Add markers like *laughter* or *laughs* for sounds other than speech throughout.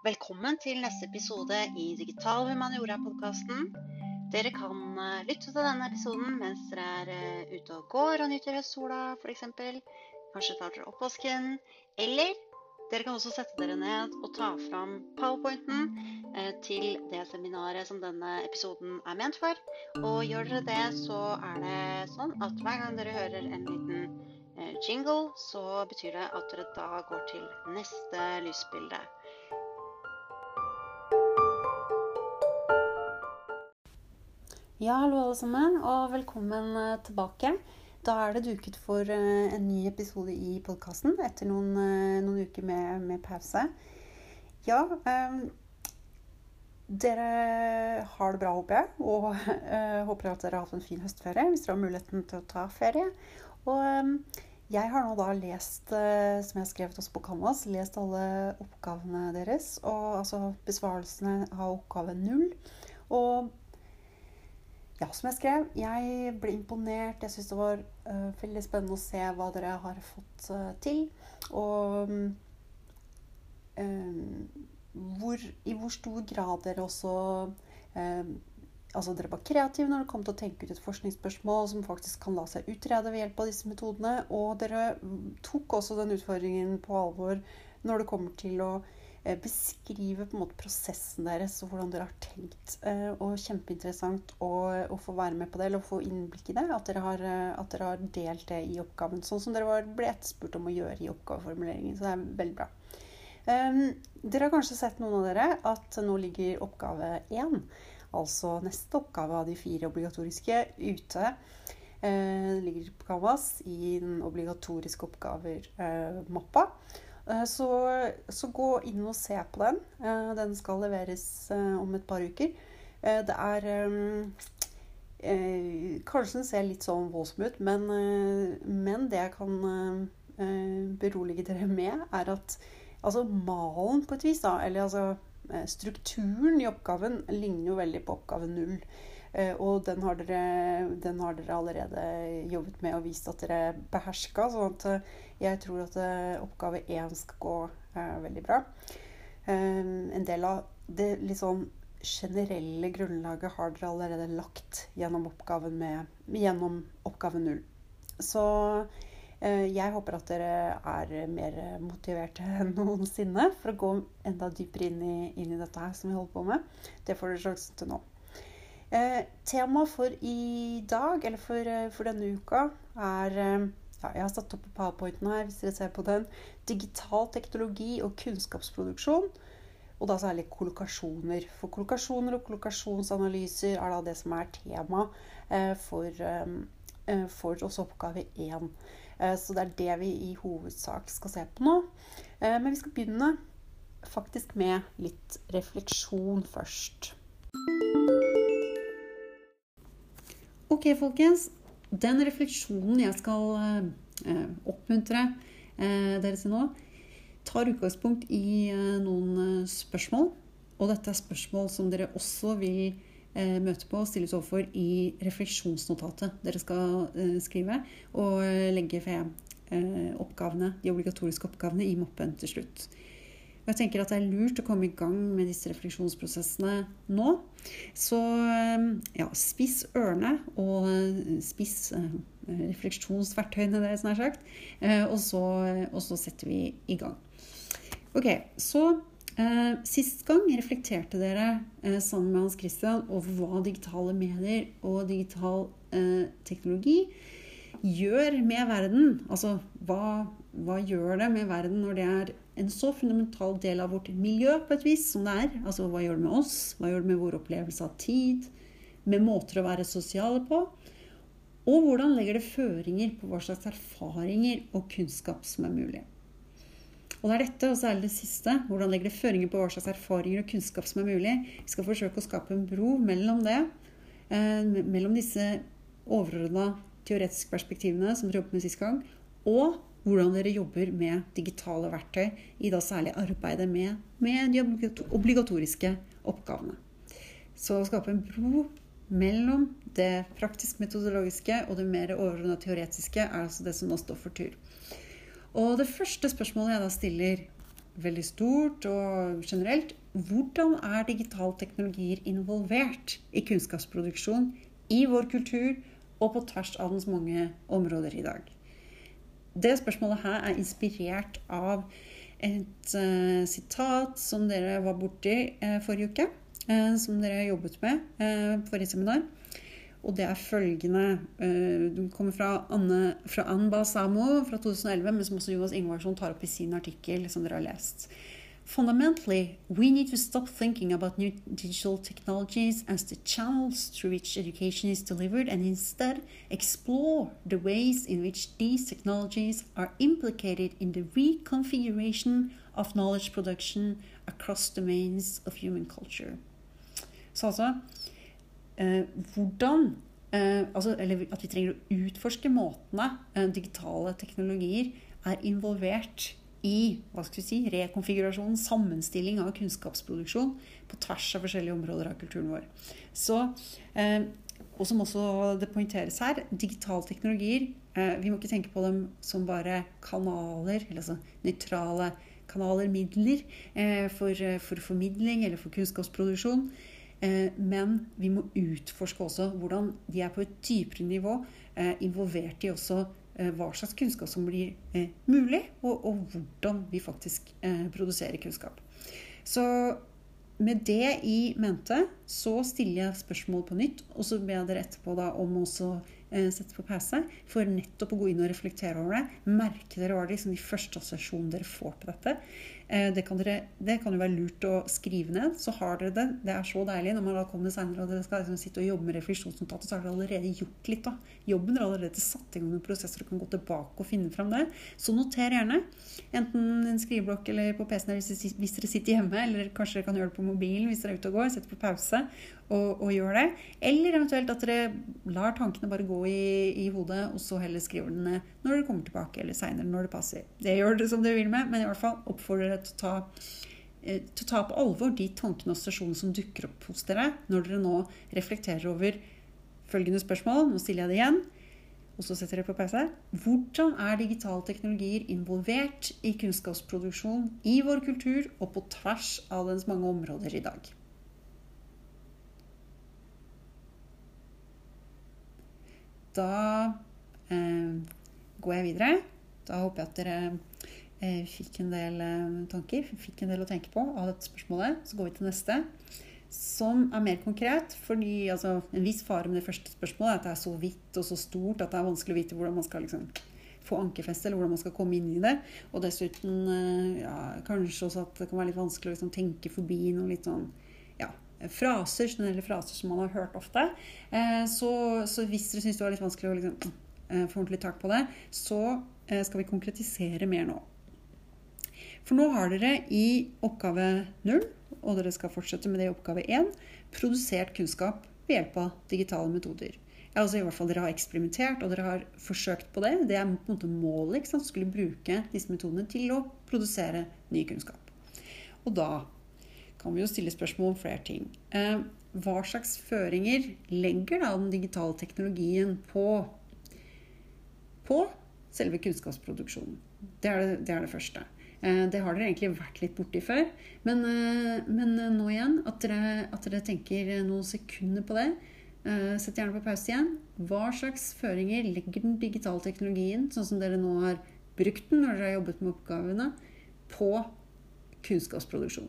Velkommen til neste episode i Digital humaniora-podkasten. Dere kan eh, lytte til denne episoden mens dere er eh, ute og går og nyter høstsola f.eks. Kanskje tar dere oppvasken. Eller dere kan også sette dere ned og ta fram powerpointen eh, til det seminaret som denne episoden er ment for. Og gjør dere det, så er det sånn at hver gang dere hører en liten jingle, så betyr det at dere da går til neste lysbilde. Ja, hallo alle sammen, og velkommen eh, tilbake. Da er det duket for eh, en ny episode i podkasten etter noen, eh, noen, uker med, med, pause. Ja, um, dere har det bra, håper jeg. Og uh, *laughs* håper at dere har hatt en fin høstferie hvis dere har muligheten til å ta ferie. Og um, jeg har nå da lest, uh, som jeg har skrevet også på Canvas, lest alle oppgavene deres. Og altså besvarelsene av oppgave null. Og ja, som jeg skrev, jeg ble imponert. Jeg syns det var uh, veldig spennende å se hva dere har fått uh, til. Og um, hvor, i hvor stor grad dere også um, Altså dere var kreative når det kom til å tenke ut et forskningsspørsmål som faktisk kan la seg utrede ved hjelp av disse metodene. Og dere tok også den utfordringen på alvor når det kommer til å beskrive på en måte prosessen deres og hvordan dere har tenkt. Eh, og kjempeinteressant å, å, få være med på det, eller å få innblikk i det. At dere, har, eh, at dere har delt det i oppgaven, sånn som dere var, ble etterspurt om å gjøre i oppgaveformuleringen. Så det er veldig bra. Um, dere har kanskje sett noen av dere at nå ligger oppgave én, altså neste oppgave av de fire obligatoriske, ute. Uh, ligger på Canvas i den obligatoriske oppgaver-mappa. Uh, Eh, så, så, gå inn og se på den. Eh, den skal leveres eh, om et par uker. Det er Kanskje den ser litt sånn voldsom ut, men, men, det jeg kan berolige dere med, er at altså malen på et vis, da, eller altså strukturen i oppgaven, ligner jo veldig på oppgave null. Eh, og den har, dere, den har dere allerede jobbet med og vist at dere beherska. sånn eh, jeg tror at eh, oppgave én skal gå veldig bra. En del av det litt sånn generelle grunnlaget har dere allerede lagt gjennom oppgaven, med, gjennom oppgave null. Så jeg håper at dere er mer motiverte *laughs* enn noensinne for å gå enda dypere inn i, inn i dette her som vi holder på med. Det får dere sjansen til nå. Eh, Temaet for i dag, eller for, eh, for denne uka, er eh, ja, Jeg har satt opp powerpointen her, hvis dere ser på den. Digital teknologi og kunnskapsproduksjon. Og da særlig kollokasjoner. For kollokasjoner og kollokasjonsanalyser er da det som er tema eh, for, eh, for oss oppgave 1. Eh, så det er det vi i hovedsak skal se på nå. men vi skal begynne faktisk med litt refleksjon først. Ok, folkens. Den refleksjonen jeg skal eh, oppmuntre eh, dere til nå, tar utgangspunkt i eh, noen eh, spørsmål. Og dette er spørsmål som dere også vil eh, møte på og stilles overfor i refleksjonsnotatet dere skal eh, skrive, og legge ved oppgavene, de obligatoriske oppgavene i mappen til slutt. Og jeg tenker at det er lurt å komme i gang med disse refleksjonsprosessene nå. Så eh, ja, spiss ørene og eh, spiss eh, refleksjonsverktøyene deres, nær sagt. Og så, og så setter vi i gang. Ok, så eh, Sist gang reflekterte dere eh, sammen med Hans Christian over hva digitale medier og digital eh, teknologi gjør med verden. Altså hva, hva gjør det med verden når det er en så fundamental del av vårt miljø på et vis som det er. Altså hva gjør det med oss? Hva gjør det med vår opplevelse av tid? Med måter å være sosiale på? Og hvordan legger det føringer på hva slags erfaringer og kunnskap som er mulig? Og det er dette, og særlig det siste, hvordan legger det føringer på hva slags erfaringer og kunnskap som er mulig. Vi skal forsøke å skape en bro mellom det, eh, mellom disse overordna teoretiske perspektivene som dere jobbet med sist gang, og hvordan dere jobber med digitale verktøy i da særlig arbeidet med, med de obligatoriske oppgavene. Så å skape en bro mellom det praktisk-metodologiske og det mer overordna teoretiske er altså det som nå står for tur. Og det første spørsmålet jeg da stiller veldig stort og generelt. Hvordan er digitale teknologier involvert i kunnskapsproduksjon i vår kultur og på tvers av dens mange områder i dag? Det spørsmålet her er inspirert av et uh, sitat som dere var borti uh, forrige uke. Uh, som dere jobbet med forrige seminar. Og det er følgende Det kommer fra Anne, fra Ann Basamo fra 2011, men som også Jonas Ingvarsson tar opp i sin artikkel som dere har lest. Fundamentally, we need to stop thinking about new digital technologies as the channels through which education is delivered and instead explore the ways in which these technologies are implicated in the reconfiguration of knowledge production across domains of human culture. Så altså eh, hvordan eh, altså, Eller at vi trenger å utforske måtene eh, digitale teknologier er involvert i hva skal vi si, rekonfigurasjon, sammenstilling av kunnskapsproduksjon på tvers av forskjellige områder av kulturen vår. Så, eh, og som også det poengteres her, digitale teknologier eh, Vi må ikke tenke på dem som bare kanaler, eller altså nøytrale kanaler, midler, eh, for, for, formidling eller for kunnskapsproduksjon. Eh, men vi må utforske også hvordan de er på et dypere nivå eh, involvert i også hva slags kunnskap som blir eh, mulig, og, og, hvordan vi faktisk eh, produserer kunnskap. Så med det i mente så stiller jeg spørsmål på nytt, og så ber jeg dere etterpå da om eh, sette på pause for nettopp å gå inn og reflektere over det. Merke dere hva det liksom de første assosiasjonene dere får på dette. Eh, det kan, dere, det kan, jo være lurt å skrive ned. Så har dere det. Det er så deilig når man da kommer senere og dere skal liksom sitte og jobbe med refleksjonsnotatet, så har dere allerede gjort litt. da. Jobben er allerede satt i gang med prosesser og kan gå tilbake og finne fram det. Så noter gjerne. Enten en skriveblokk eller på PC-en hvis, dere sitter hjemme, eller kanskje dere kan gjøre det på mobilen hvis dere er ute og går. Sett på pause og, og gjør det. Eller eventuelt at dere lar tankene bare gå i, i hodet, og så heller skriver den ned når dere kommer tilbake, eller seinere når det passer. Det gjør dere som dere vil med, men i hvert fall oppfordrer dere til å ta eh, til å ta på alvor de tankene og stasjonene som dukker opp hos dere når dere nå reflekterer over følgende spørsmål. Nå stiller jeg det igjen, og så setter dere på pause. Hvordan er digitale teknologier involvert i kunnskapsproduksjon i vår kultur og på tvers av dens mange områder i dag? da eh, går jeg videre. Da håper jeg at dere eh, fikk en del eh, tanker, fikk en del å tenke på av dette spørsmålet. Så går vi til neste, som er mer konkret. fordi altså, En viss fare med det første spørsmålet er at det er så vidt og så stort at det er vanskelig å vite hvordan man skal liksom, få ankerfeste, eller hvordan man skal komme inn i det. Og dessuten eh, ja, kanskje også at det kan være litt vanskelig å liksom, tenke forbi noe litt sånn fraser, generelle fraser som man har hørt ofte. Eh, så, så hvis dere syns det var litt vanskelig å liksom, få ordentlig tak på det, så skal vi konkretisere mer nå. For nå har dere i oppgave 0, og dere skal fortsette med det i oppgave 1, produsert kunnskap ved hjelp av digitale metoder. Altså i hvert fall Dere har eksperimentert og dere har forsøkt på det. Det er på en måte målet. ikke sant? Skulle bruke disse metodene til å produsere ny kunnskap. Og da kan vi jo stille spørsmål om flere ting. Eh, hva slags føringer legger da den digitale teknologien på, på selve kunnskapsproduksjonen? Det er det, det er det, første. Eh, det har dere egentlig vært litt borti før. Men, eh, men nå igjen, at dere, at dere, tenker noen sekunder på det. Sett gjerne på pause igjen. Hva slags føringer legger den digitale teknologien, sånn som dere nå har brukt den når dere har jobbet med oppgavene, på kunnskapsproduksjon?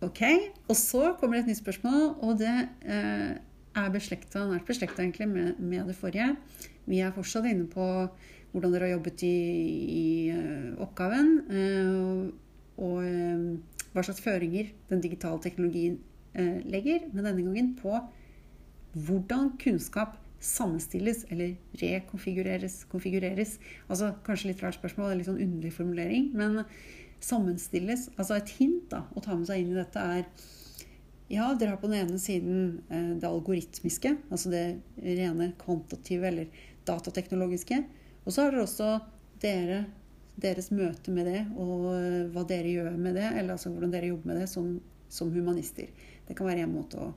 Ok, Og så kommer det et nytt spørsmål, og det eh, er beslekta, nært beslekta egentlig med, med, det forrige. Vi er fortsatt inne på hvordan dere har jobbet i, i uh, oppgaven. Uh, og uh, hva slags føringer den digitale teknologien legger, men denne gangen på hvordan kunnskap sammenstilles eller rekonfigureres. konfigureres. Altså Kanskje litt rart spørsmål, litt sånn underlig formulering. men sammenstilles. Altså et hint da, å ta med seg inn i dette er ja, dere har på den ene siden eh, det algoritmiske, altså det rene kvantitative eller datateknologiske. Og så har dere også dere, deres møte med det, og eh, hva dere gjør med det, eller altså hvordan dere jobber med det som, som humanister. Det kan være en måte å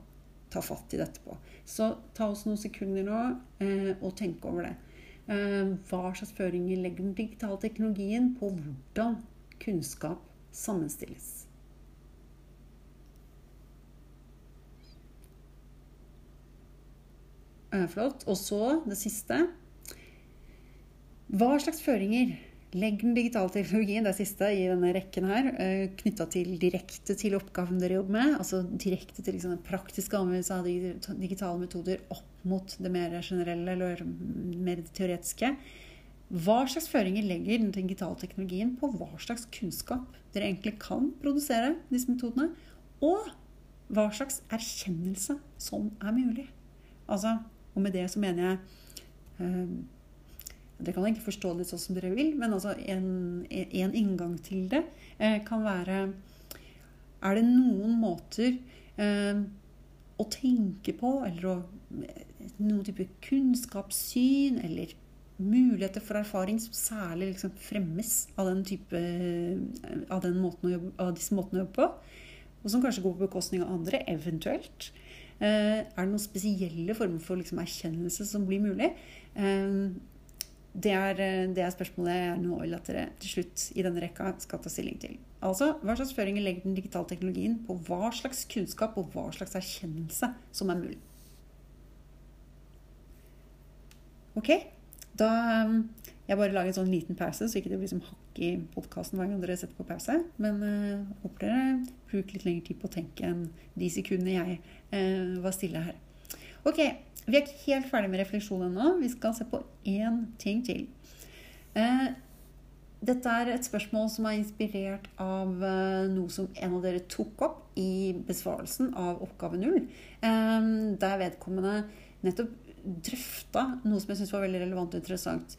ta fatt i dette på. Så ta oss noen sekunder nå eh, og tenk over det. Hva slags føringer legger den digitale teknologien på hvordan kunnskap sammenstilles? Flott. Og så det siste. Hva slags føringer legger den digitale teknologien, det siste i denne rekken her, knytta til direkte til oppgaven dere jobber med? Altså direkte til liksom, praktiske anvendelse av digitale metoder opp mot det mer generelle eller mer teoretiske. Hva slags føringer legger den digitale teknologien på hva slags kunnskap dere egentlig kan produsere disse metodene? Og hva slags erkjennelse som er mulig? Altså, og med det så mener jeg eh, Dere kan ikke forstå det sånn som dere vil, men altså en, en inngang til det eh, kan være Er det noen måter eh, å tenke på, eller å, noen type kunnskapssyn, eller muligheter for erfaring som særlig liksom fremmes av, den type, av, den jobbe, av disse måtene å jobbe på, og som kanskje går på bekostning av andre, eventuelt. Eh, er det noen spesielle former for liksom erkjennelse som blir mulig? Eh, det er, eh, det er, spørsmålet jeg nå vil at dere til slutt i denne rekka skal ta stilling til. Altså, Hva slags føringer legger den digitale teknologien på hva slags kunnskap og hva slags erkjennelse som er mulig? Ok, da Jeg bare lager en sånn liten pause, så ikke det blir som hakk i podkasten hver gang dere setter på pause. Men uh, håper dere bruker litt lengre tid på å tenke enn de sekundene jeg uh, var stille her. Ok, vi er ikke helt ferdig med refleksjon ennå. Vi skal se på én ting til. Uh, dette er et spørsmål som er inspirert av noe som en av dere tok opp i besvarelsen av oppgave null. Der vedkommende nettopp drøfta noe som jeg syns var veldig relevant og interessant.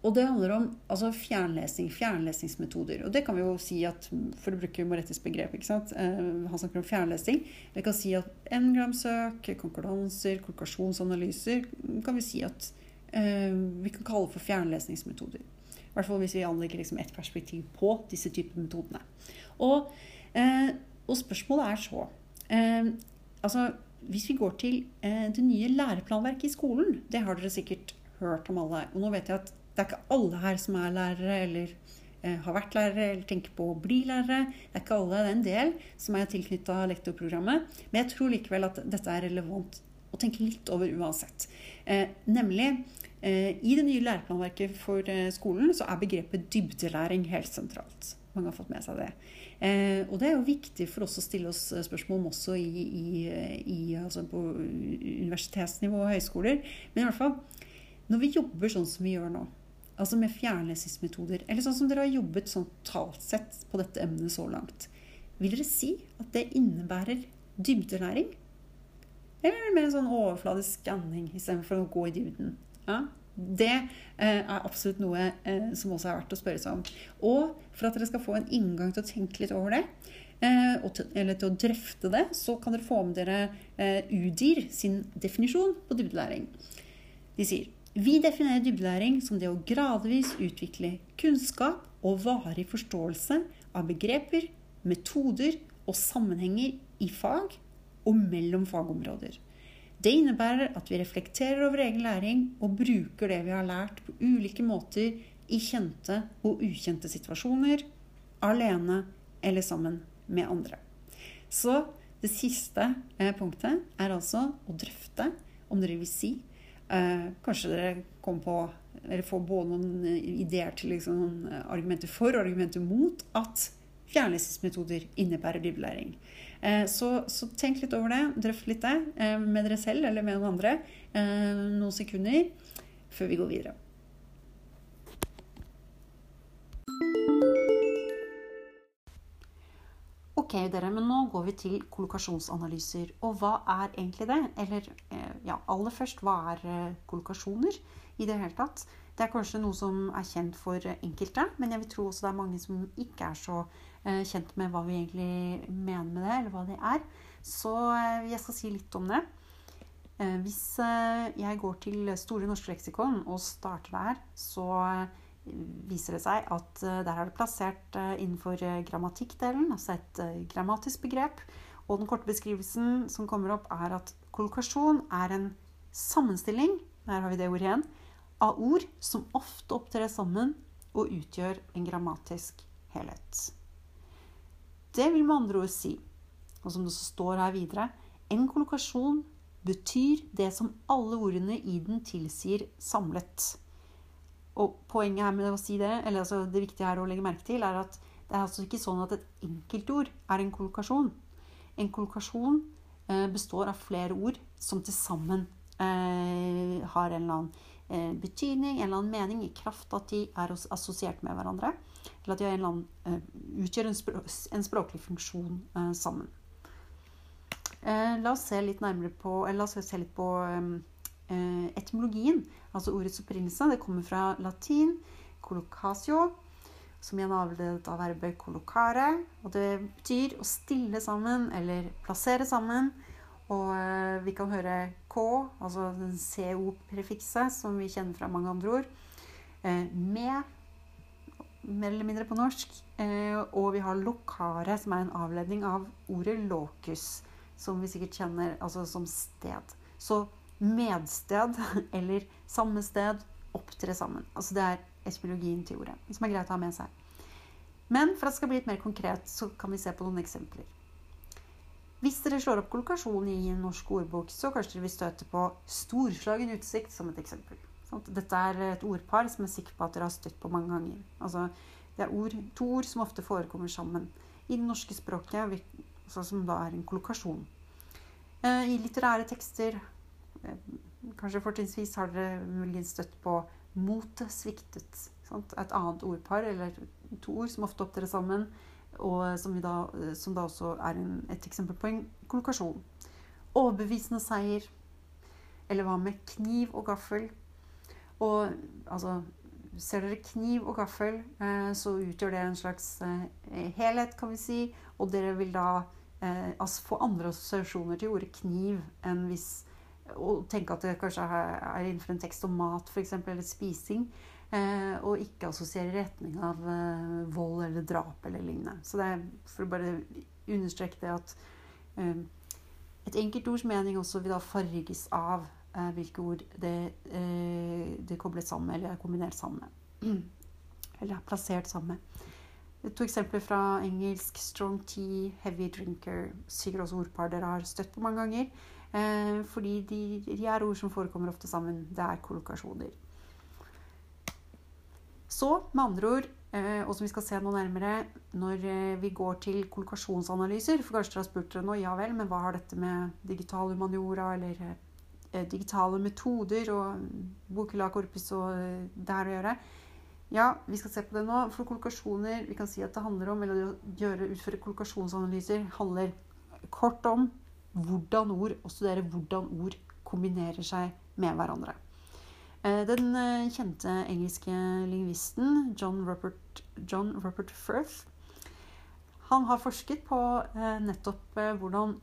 Og det handler om altså fjernlesing, fjernlesingsmetoder. Og det kan vi jo si at, for å bruke Morettis begrep, ikke sant? Eh, han snakker om fjernlesing. Vi kan si at n-gramsøk, konkurranser, kolokasjonsanalyser kan vi si at eh, vi kan kalle for fjernlesningsmetoder. I hvert fall hvis vi anlegger liksom ett perspektiv på disse typer metodene. Og, eh, og, spørsmålet er så eh, altså, Hvis vi går til eh, det nye læreplanverket i skolen, det har dere sikkert hørt om alle. Og nå vet jeg at det er ikke alle her som er lærere eller eh, har vært lærere eller tenker på å bli lærere. Det er ikke alle, det er en del som er tilknytta lektorprogrammet. Men jeg tror likevel at dette er relevant å tenke litt over uansett. Eh, nemlig eh, i det nye læreplanverket for eh, skolen så er begrepet dybdelæring helt sentralt. Mange har fått med seg det. Eh, og det er jo viktig for oss å stille oss spørsmål om også i, i, i, altså på universitetsnivå og høyskoler. Men i hvert fall, når vi jobber sånn som vi gjør nå, Altså med fjernlesingsmetoder. Eller sånn som dere har jobbet sånn talt sett på dette emnet så langt. Vil dere si at det innebærer dybdelæring? Eller mer en sånn overfladisk skanning istedenfor å gå i dybden? Ja, det eh, er absolutt noe eh, som også er verdt å spørre seg om. Og for at dere skal få en inngang til å tenke litt over det, eh, eller til å drøfte det, så kan dere få med dere UDIR sin definisjon på dybdelæring. De sier vi definerer dybdelæring som det å gradvis utvikle kunnskap og varig forståelse av begreper, metoder og sammenhenger i fag og mellom fagområder. Det innebærer at vi reflekterer over egen læring og bruker det vi har lært på ulike måter i kjente og ukjente situasjoner, alene eller sammen med andre. Så det siste eh, punktet er altså å drøfte om dere vil si Eh, kanskje dere kommer på eller får både noen ideer til liksom, argumenter for og argumenter mot at fjernlesingsmetoder innebærer dybdelæring. Eh, så, så, tenk litt over det. Drøft litt det eh, med dere selv eller med noen andre eh, noen sekunder før vi går videre. Ok, dere, men nå går vi til kollokasjonsanalyser. Og hva er egentlig det? Eller ja, aller først, hva er kollokasjoner i det hele tatt? Det er kanskje noe som er kjent for enkelte, men jeg vil tro også det er mange som ikke er så kjent med hva vi egentlig mener med det, eller hva det er. Så jeg skal si litt om det. Hvis jeg går til Store norske leksikon og starter der, så viser det seg at eh, der er det plassert eh, innenfor eh, grammatikkdelen, altså et grammatisk begrep. Og den korte beskrivelsen som kommer opp, er at kollokasjon er en sammenstilling der har vi det ordet igjen, av ord som ofte opptrer sammen og utgjør en grammatisk helhet. Det vil med andre ord si, og som det står her videre, en kollokasjon betyr det som alle ordene i den tilsier samlet. Og poenget her med å si det, eller altså det viktige her å legge merke til, er at det er altså ikke sånn at et enkeltord er en kollokasjon. En kollokasjon eh, består av flere ord som til sammen eh, har en eller annen eh, betydning, en eller annen mening, i kraft av at de er assosiert med hverandre. Eller at de annen, eh, utgjør en, språk, en, språklig funksjon eh, sammen. Eh, la oss se litt nærmere på, eller la oss se litt på etymologien. Altså ordets opprinnelse. Det kommer fra latin 'colocasio', som igjen er avledet av verbet 'colocare'. Og det betyr å stille sammen eller plassere sammen. Og vi kan høre K, altså den CO-prefikset, som vi kjenner fra mange andre ord. Med, mer eller mindre på norsk. Eh, og vi har lokare, som er en avledning av ordet locus, som vi sikkert kjenner altså som sted. Så medsted *laughs* eller samme sted opptre sammen. Altså det er etymologien til ordet, som er greit å ha med seg. Men for at det skal bli litt mer konkret, så kan vi se på noen eksempler. Hvis dere slår opp kollokasjon i en norsk ordbok, så kanskje dere vil støte på storslagen utsikt som et eksempel. Dette er et ordpar som er sikker på at dere har støtt på mange ganger. Altså, det er ord, to ord som ofte forekommer sammen i det norske språket, altså som da er en kollokasjon. Eh, I litterære tekster, eh, kanskje fortrinnsvis, har dere muligens støtt på 'motet sviktet'. Sant? Et annet ordpar, eller to ord som ofte opptrer sammen, og som, da, som da også er en, et eksempel på en kollokasjon. Overbevisende seier. Eller hva med kniv og gaffel? Og altså Ser dere kniv og gaffel, eh, så utgjør det en slags eh, helhet, kan vi si. Og dere vil da eh, altså få andre assosiasjoner til ordet kniv enn hvis Og tenke at det kanskje er innenfor en tekst om mat, f.eks., eller spising. Og ikke assosiere retning av vold eller drap eller lignende. Så det er for å bare understreke det at et enkelt ords mening også vil da farges av hvilke ord det, det er koblet sammen eller er kombinert sammen med. *clears throat* Eller er plassert sammen med. To eksempler fra engelsk. Strong tea, heavy drinker. Sikkert også ordpar dere har støtt på mange ganger. fordi de, de er ord som forekommer ofte sammen. Det er kollokasjoner. Så med andre ord, eh, og som vi skal se noe nærmere når eh, vi går til kollokasjonsanalyser For kanskje dere har spurt dere nå, ja vel, men hva har dette med digital humaniora eller eh, digitale metoder og Bokula Corpus og det her å gjøre? Ja, vi skal se på det nå. For kollokasjoner vi kan si at det handler om, eller gjøre, utføre kollokasjonsanalyser handler kort om hvordan ord, og studere hvordan ord kombinerer seg med hverandre. Eh, den eh, kjente engelske lingvisten John Rupert, John Robert Firth han har forsket på eh, nettopp hvordan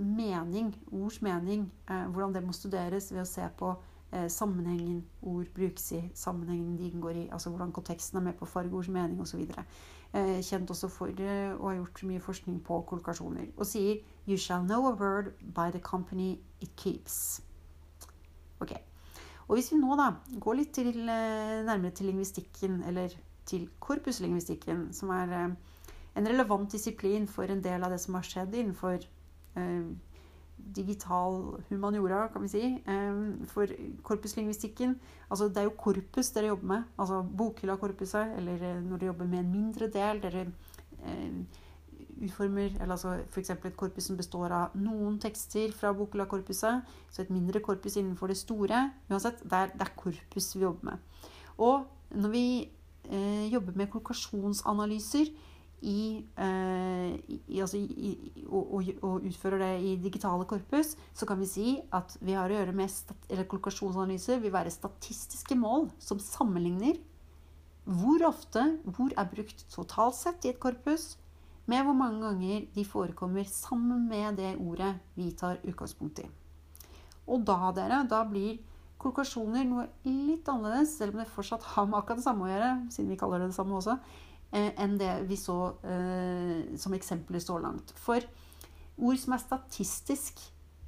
mening, ords mening, hvordan det må studeres ved å se på sammenhengen ord brukes i, sammenhengen de inngår i, altså hvordan konteksten er med på fargeords farge ords mening osv. Kjent også for å ha gjort mye forskning på kollokasjoner. Og sier 'You shall know a word by the company it keeps'. Ok, og hvis vi nå da går litt til, eh, nærmere til lingvistikken, eller til korpuslingvistikken, som er eh, en relevant disiplin for en del av det som har skjedd innenfor eh, digital humaniora, kan vi si. Eh, for korpuslingvistikken altså Det er jo korpus dere jobber med. Altså bokhylla-korpuset, eller eh, når dere jobber med en mindre del. dere eh, utformer eller altså F.eks. et korpus som består av noen tekster fra Bokula-korpuset, så et mindre korpus innenfor det store. Uansett, det er, det er korpus vi jobber med. Og når vi eh, jobber med kollokasjonsanalyser i, eh, i, altså i, og, og, og, utfører det i digitale korpus, så kan vi si at vi har å gjøre med eller kollokasjonsanalyser vil være statistiske mål som sammenligner hvor ofte hvor er brukt totalt sett i et korpus, med hvor mange ganger de forekommer sammen med det ordet vi tar utgangspunkt i. Og da, dere, da blir kollokasjoner noe litt annerledes, selv om det fortsatt har med akkurat det samme å gjøre, siden vi kaller det det samme også, enn det vi så eh, som eksempler så langt. For ord som er statistisk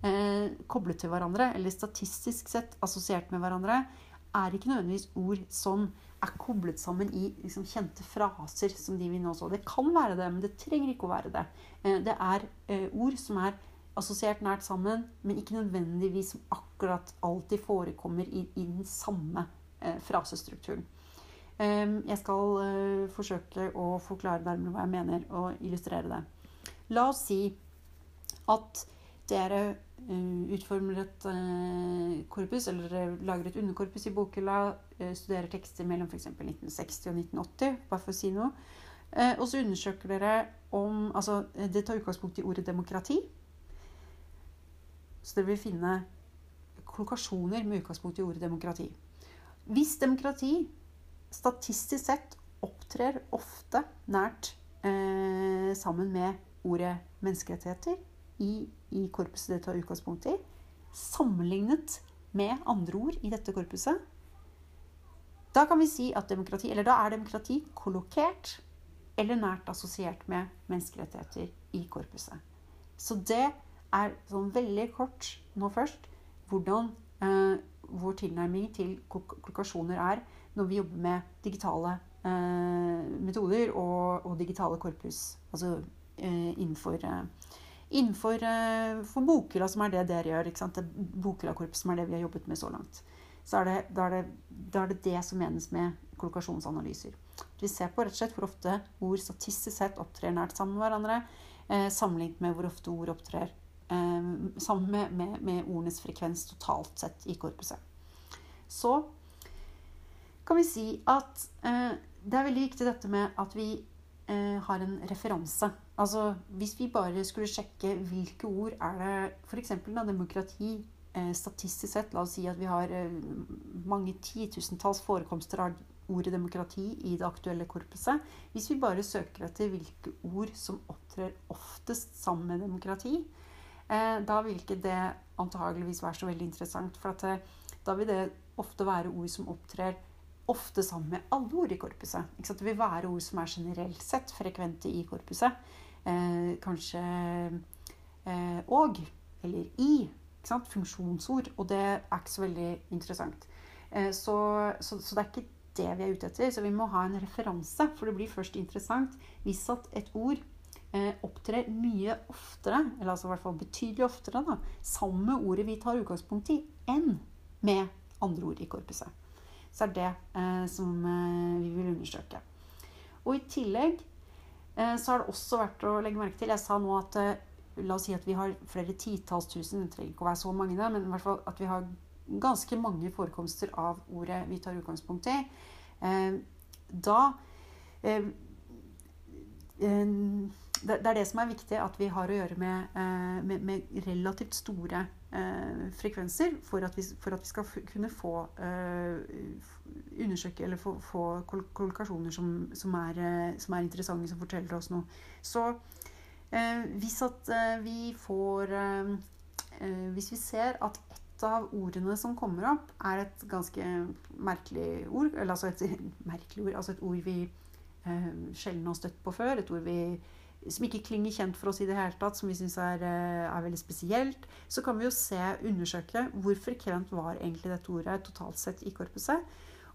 eh, koblet til hverandre, eller statistisk sett assosiert med hverandre, er ikke nødvendigvis ord som er koblet sammen i liksom, kjente fraser som de vi nå så. Det kan være det, men det trenger ikke å være det. Eh, det er eh, ord som er assosiert nært sammen, men ikke nødvendigvis som akkurat alltid forekommer i, i den samme eh, frasestrukturen. Eh, jeg skal eh, forsøke å forklare nærmere hva jeg mener, og illustrere det. La oss si at dere eh, utformer et eh, korpus, eller lager et underkorpus i bokhylla, studerer tekster mellom f.eks. 1960 og 1980, bare for å si noe. Og så undersøker dere om Altså, det tar utgangspunkt i ordet demokrati. Så dere vil finne kollokasjoner med utgangspunkt i ordet demokrati. Hvis demokrati statistisk sett opptrer ofte nært eh, sammen med ordet menneskerettigheter i, i korpuset det tar utgangspunkt i, sammenlignet med andre ord i dette korpuset, da kan vi si at demokrati, eller da er demokrati kollokert eller nært assosiert med menneskerettigheter i korpuset. Så det er sånn veldig kort nå først hvordan eh, vår tilnærming til kollokasjoner er når vi jobber med digitale eh, metoder og, og, digitale korpus. Altså eh, innenfor, eh, innenfor eh, for Bokhylla, som er det dere gjør. ikke sant? Bokhylla-korpus, som er det vi har jobbet med så langt. Så er det, da, er det, da er det det som menes med kollokasjonsanalyser. Vi ser på rett og slett hvor ofte ord statistisk sett opptrer nært sammen med hverandre, eh, sammenlignet med hvor ofte ord opptrer eh, sammen med, med, med, ordenes frekvens totalt sett i korpuset. Så kan vi si at eh, det er veldig viktig dette med at vi eh, har en referanse. Altså hvis vi bare skulle sjekke hvilke ord er det f.eks. demokrati eh, statistisk sett, la oss si at vi har eh, mange titusentalls forekomster av ordet demokrati i det aktuelle korpuset. Hvis vi bare søker etter hvilke ord som opptrer oftest sammen med demokrati, eh, da vil ikke det antageligvis være så veldig interessant. For at, eh, da vil det ofte være ord som opptrer ofte sammen med alle ord i korpuset. Det vil være ord som er generelt sett frekvente i korpuset. Eh, kanskje eh, og eller i. Funksjonsord. Og det er ikke så veldig interessant. Eh, så, så, så, det er ikke det vi er ute etter. Så vi må ha en referanse, for det blir først interessant hvis at et ord eh, opptrer mye oftere, eller altså i hvert fall betydelig oftere, da, sammen med ordet vi tar utgangspunkt i, enn med andre ord i korpuset. Så er det eh, som eh, vi vil undersøke. Og i tillegg eh, så har det også vært å legge merke til Jeg sa nå at eh, La oss si at vi har flere titalls tusen, det trenger ikke å være så mange, det, men i hvert fall at vi har ganske mange forekomster av ordet vi tar utgangspunkt i. Eh, da eh, det er det som er viktig, at vi har å gjøre med, med, med relativt store frekvenser for at, vi, for at, vi, skal kunne få eh, undersøke eller få, få kollokasjoner som, som, er, som, er, interessante, som forteller oss noe. Så eh, hvis at vi får Hvis vi ser at av ordene som kommer opp, er et ganske merkelig ord. Eller altså et *laughs* merkelig ord, altså et ord vi eh, sjelden har støtt på før. Et ord vi, som ikke klinger kjent for oss i det hele tatt, som vi syns er, eh, er, veldig spesielt. Så kan vi jo se, undersøke hvor frekvent var egentlig dette ordet totalt sett i korpuset.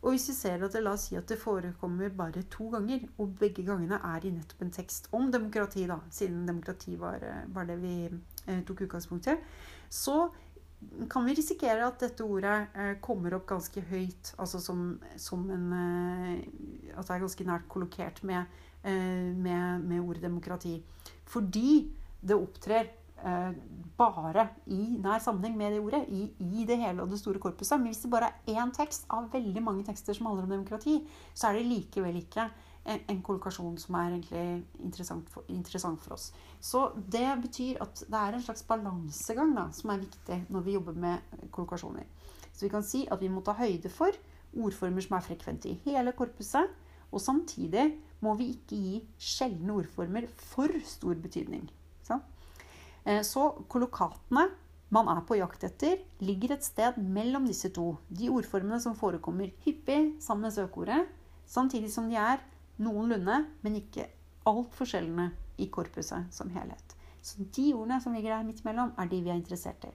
Og hvis vi ser at det, la oss si at det forekommer bare to ganger, og begge gangene er i nettopp en tekst om demokrati, da, siden demokrati var, eh, var det vi eh, tok utgangspunkt i, så kan vi risikere at dette ordet eh, kommer opp ganske høyt, altså som, som en eh, At det er ganske nært kollokert med, med, med ordet demokrati. Fordi det opptrer eh, bare i nær sammenheng med det ordet, i, i, det hele og det store korpuset. Men hvis det bare er én tekst av veldig mange tekster som handler om demokrati, så er det likevel ikke en kollokasjon som er egentlig interessant for, interessant for, oss. Så det betyr at det er en slags balansegang da, som er viktig når vi jobber med kollokasjoner. Så vi kan si at vi må ta høyde for ordformer som er frekvente i hele korpuset. Og samtidig må vi ikke gi sjeldne ordformer for stor betydning. Så, eh, så kollokatene man er på jakt etter, ligger et sted mellom disse to. De ordformene som forekommer hyppig sammen med søkeordet, samtidig som de er noenlunde, men ikke altfor sjeldne i korpuset som helhet. Så de ordene som ligger der midt imellom, er de vi er interessert i.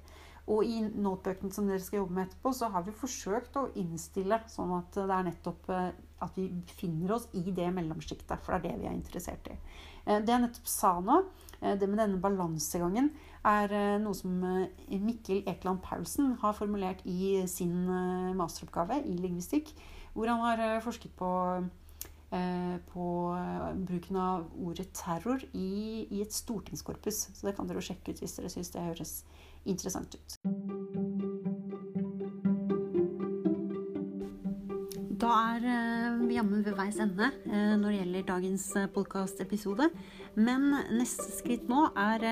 Og i notebøkene som dere skal jobbe med etterpå, så har vi forsøkt å innstille sånn at det er nettopp eh, at vi befinner oss i det mellomsjiktet, for det er det vi er interessert i. Eh, det jeg nettopp sa nå, eh, det med denne balansegangen, er noe som Mikkel Ekeland Paulsen har formulert i sin masteroppgave i lingvistikk, hvor han har forsket på på bruken av ordet terror i, i, et stortingskorpus. Så det kan dere sjekke ut hvis dere syns det høres interessant ut. Er eh, vi jammen ved veis ende eh, når det gjelder dagens eh, podkastepisode. Men neste skritt nå er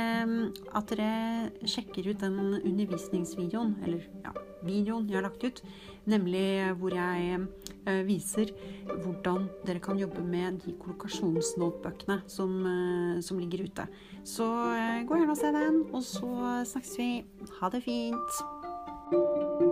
at dere sjekker ut den undervisningsvideoen, eller ja, videoen jeg har lagt ut, nemlig hvor jeg viser hvordan dere kan jobbe med de kollokasjonsnotebøkene som, som ligger ute. Så gå gjerne og se den, og så snakkes vi. Ha det fint.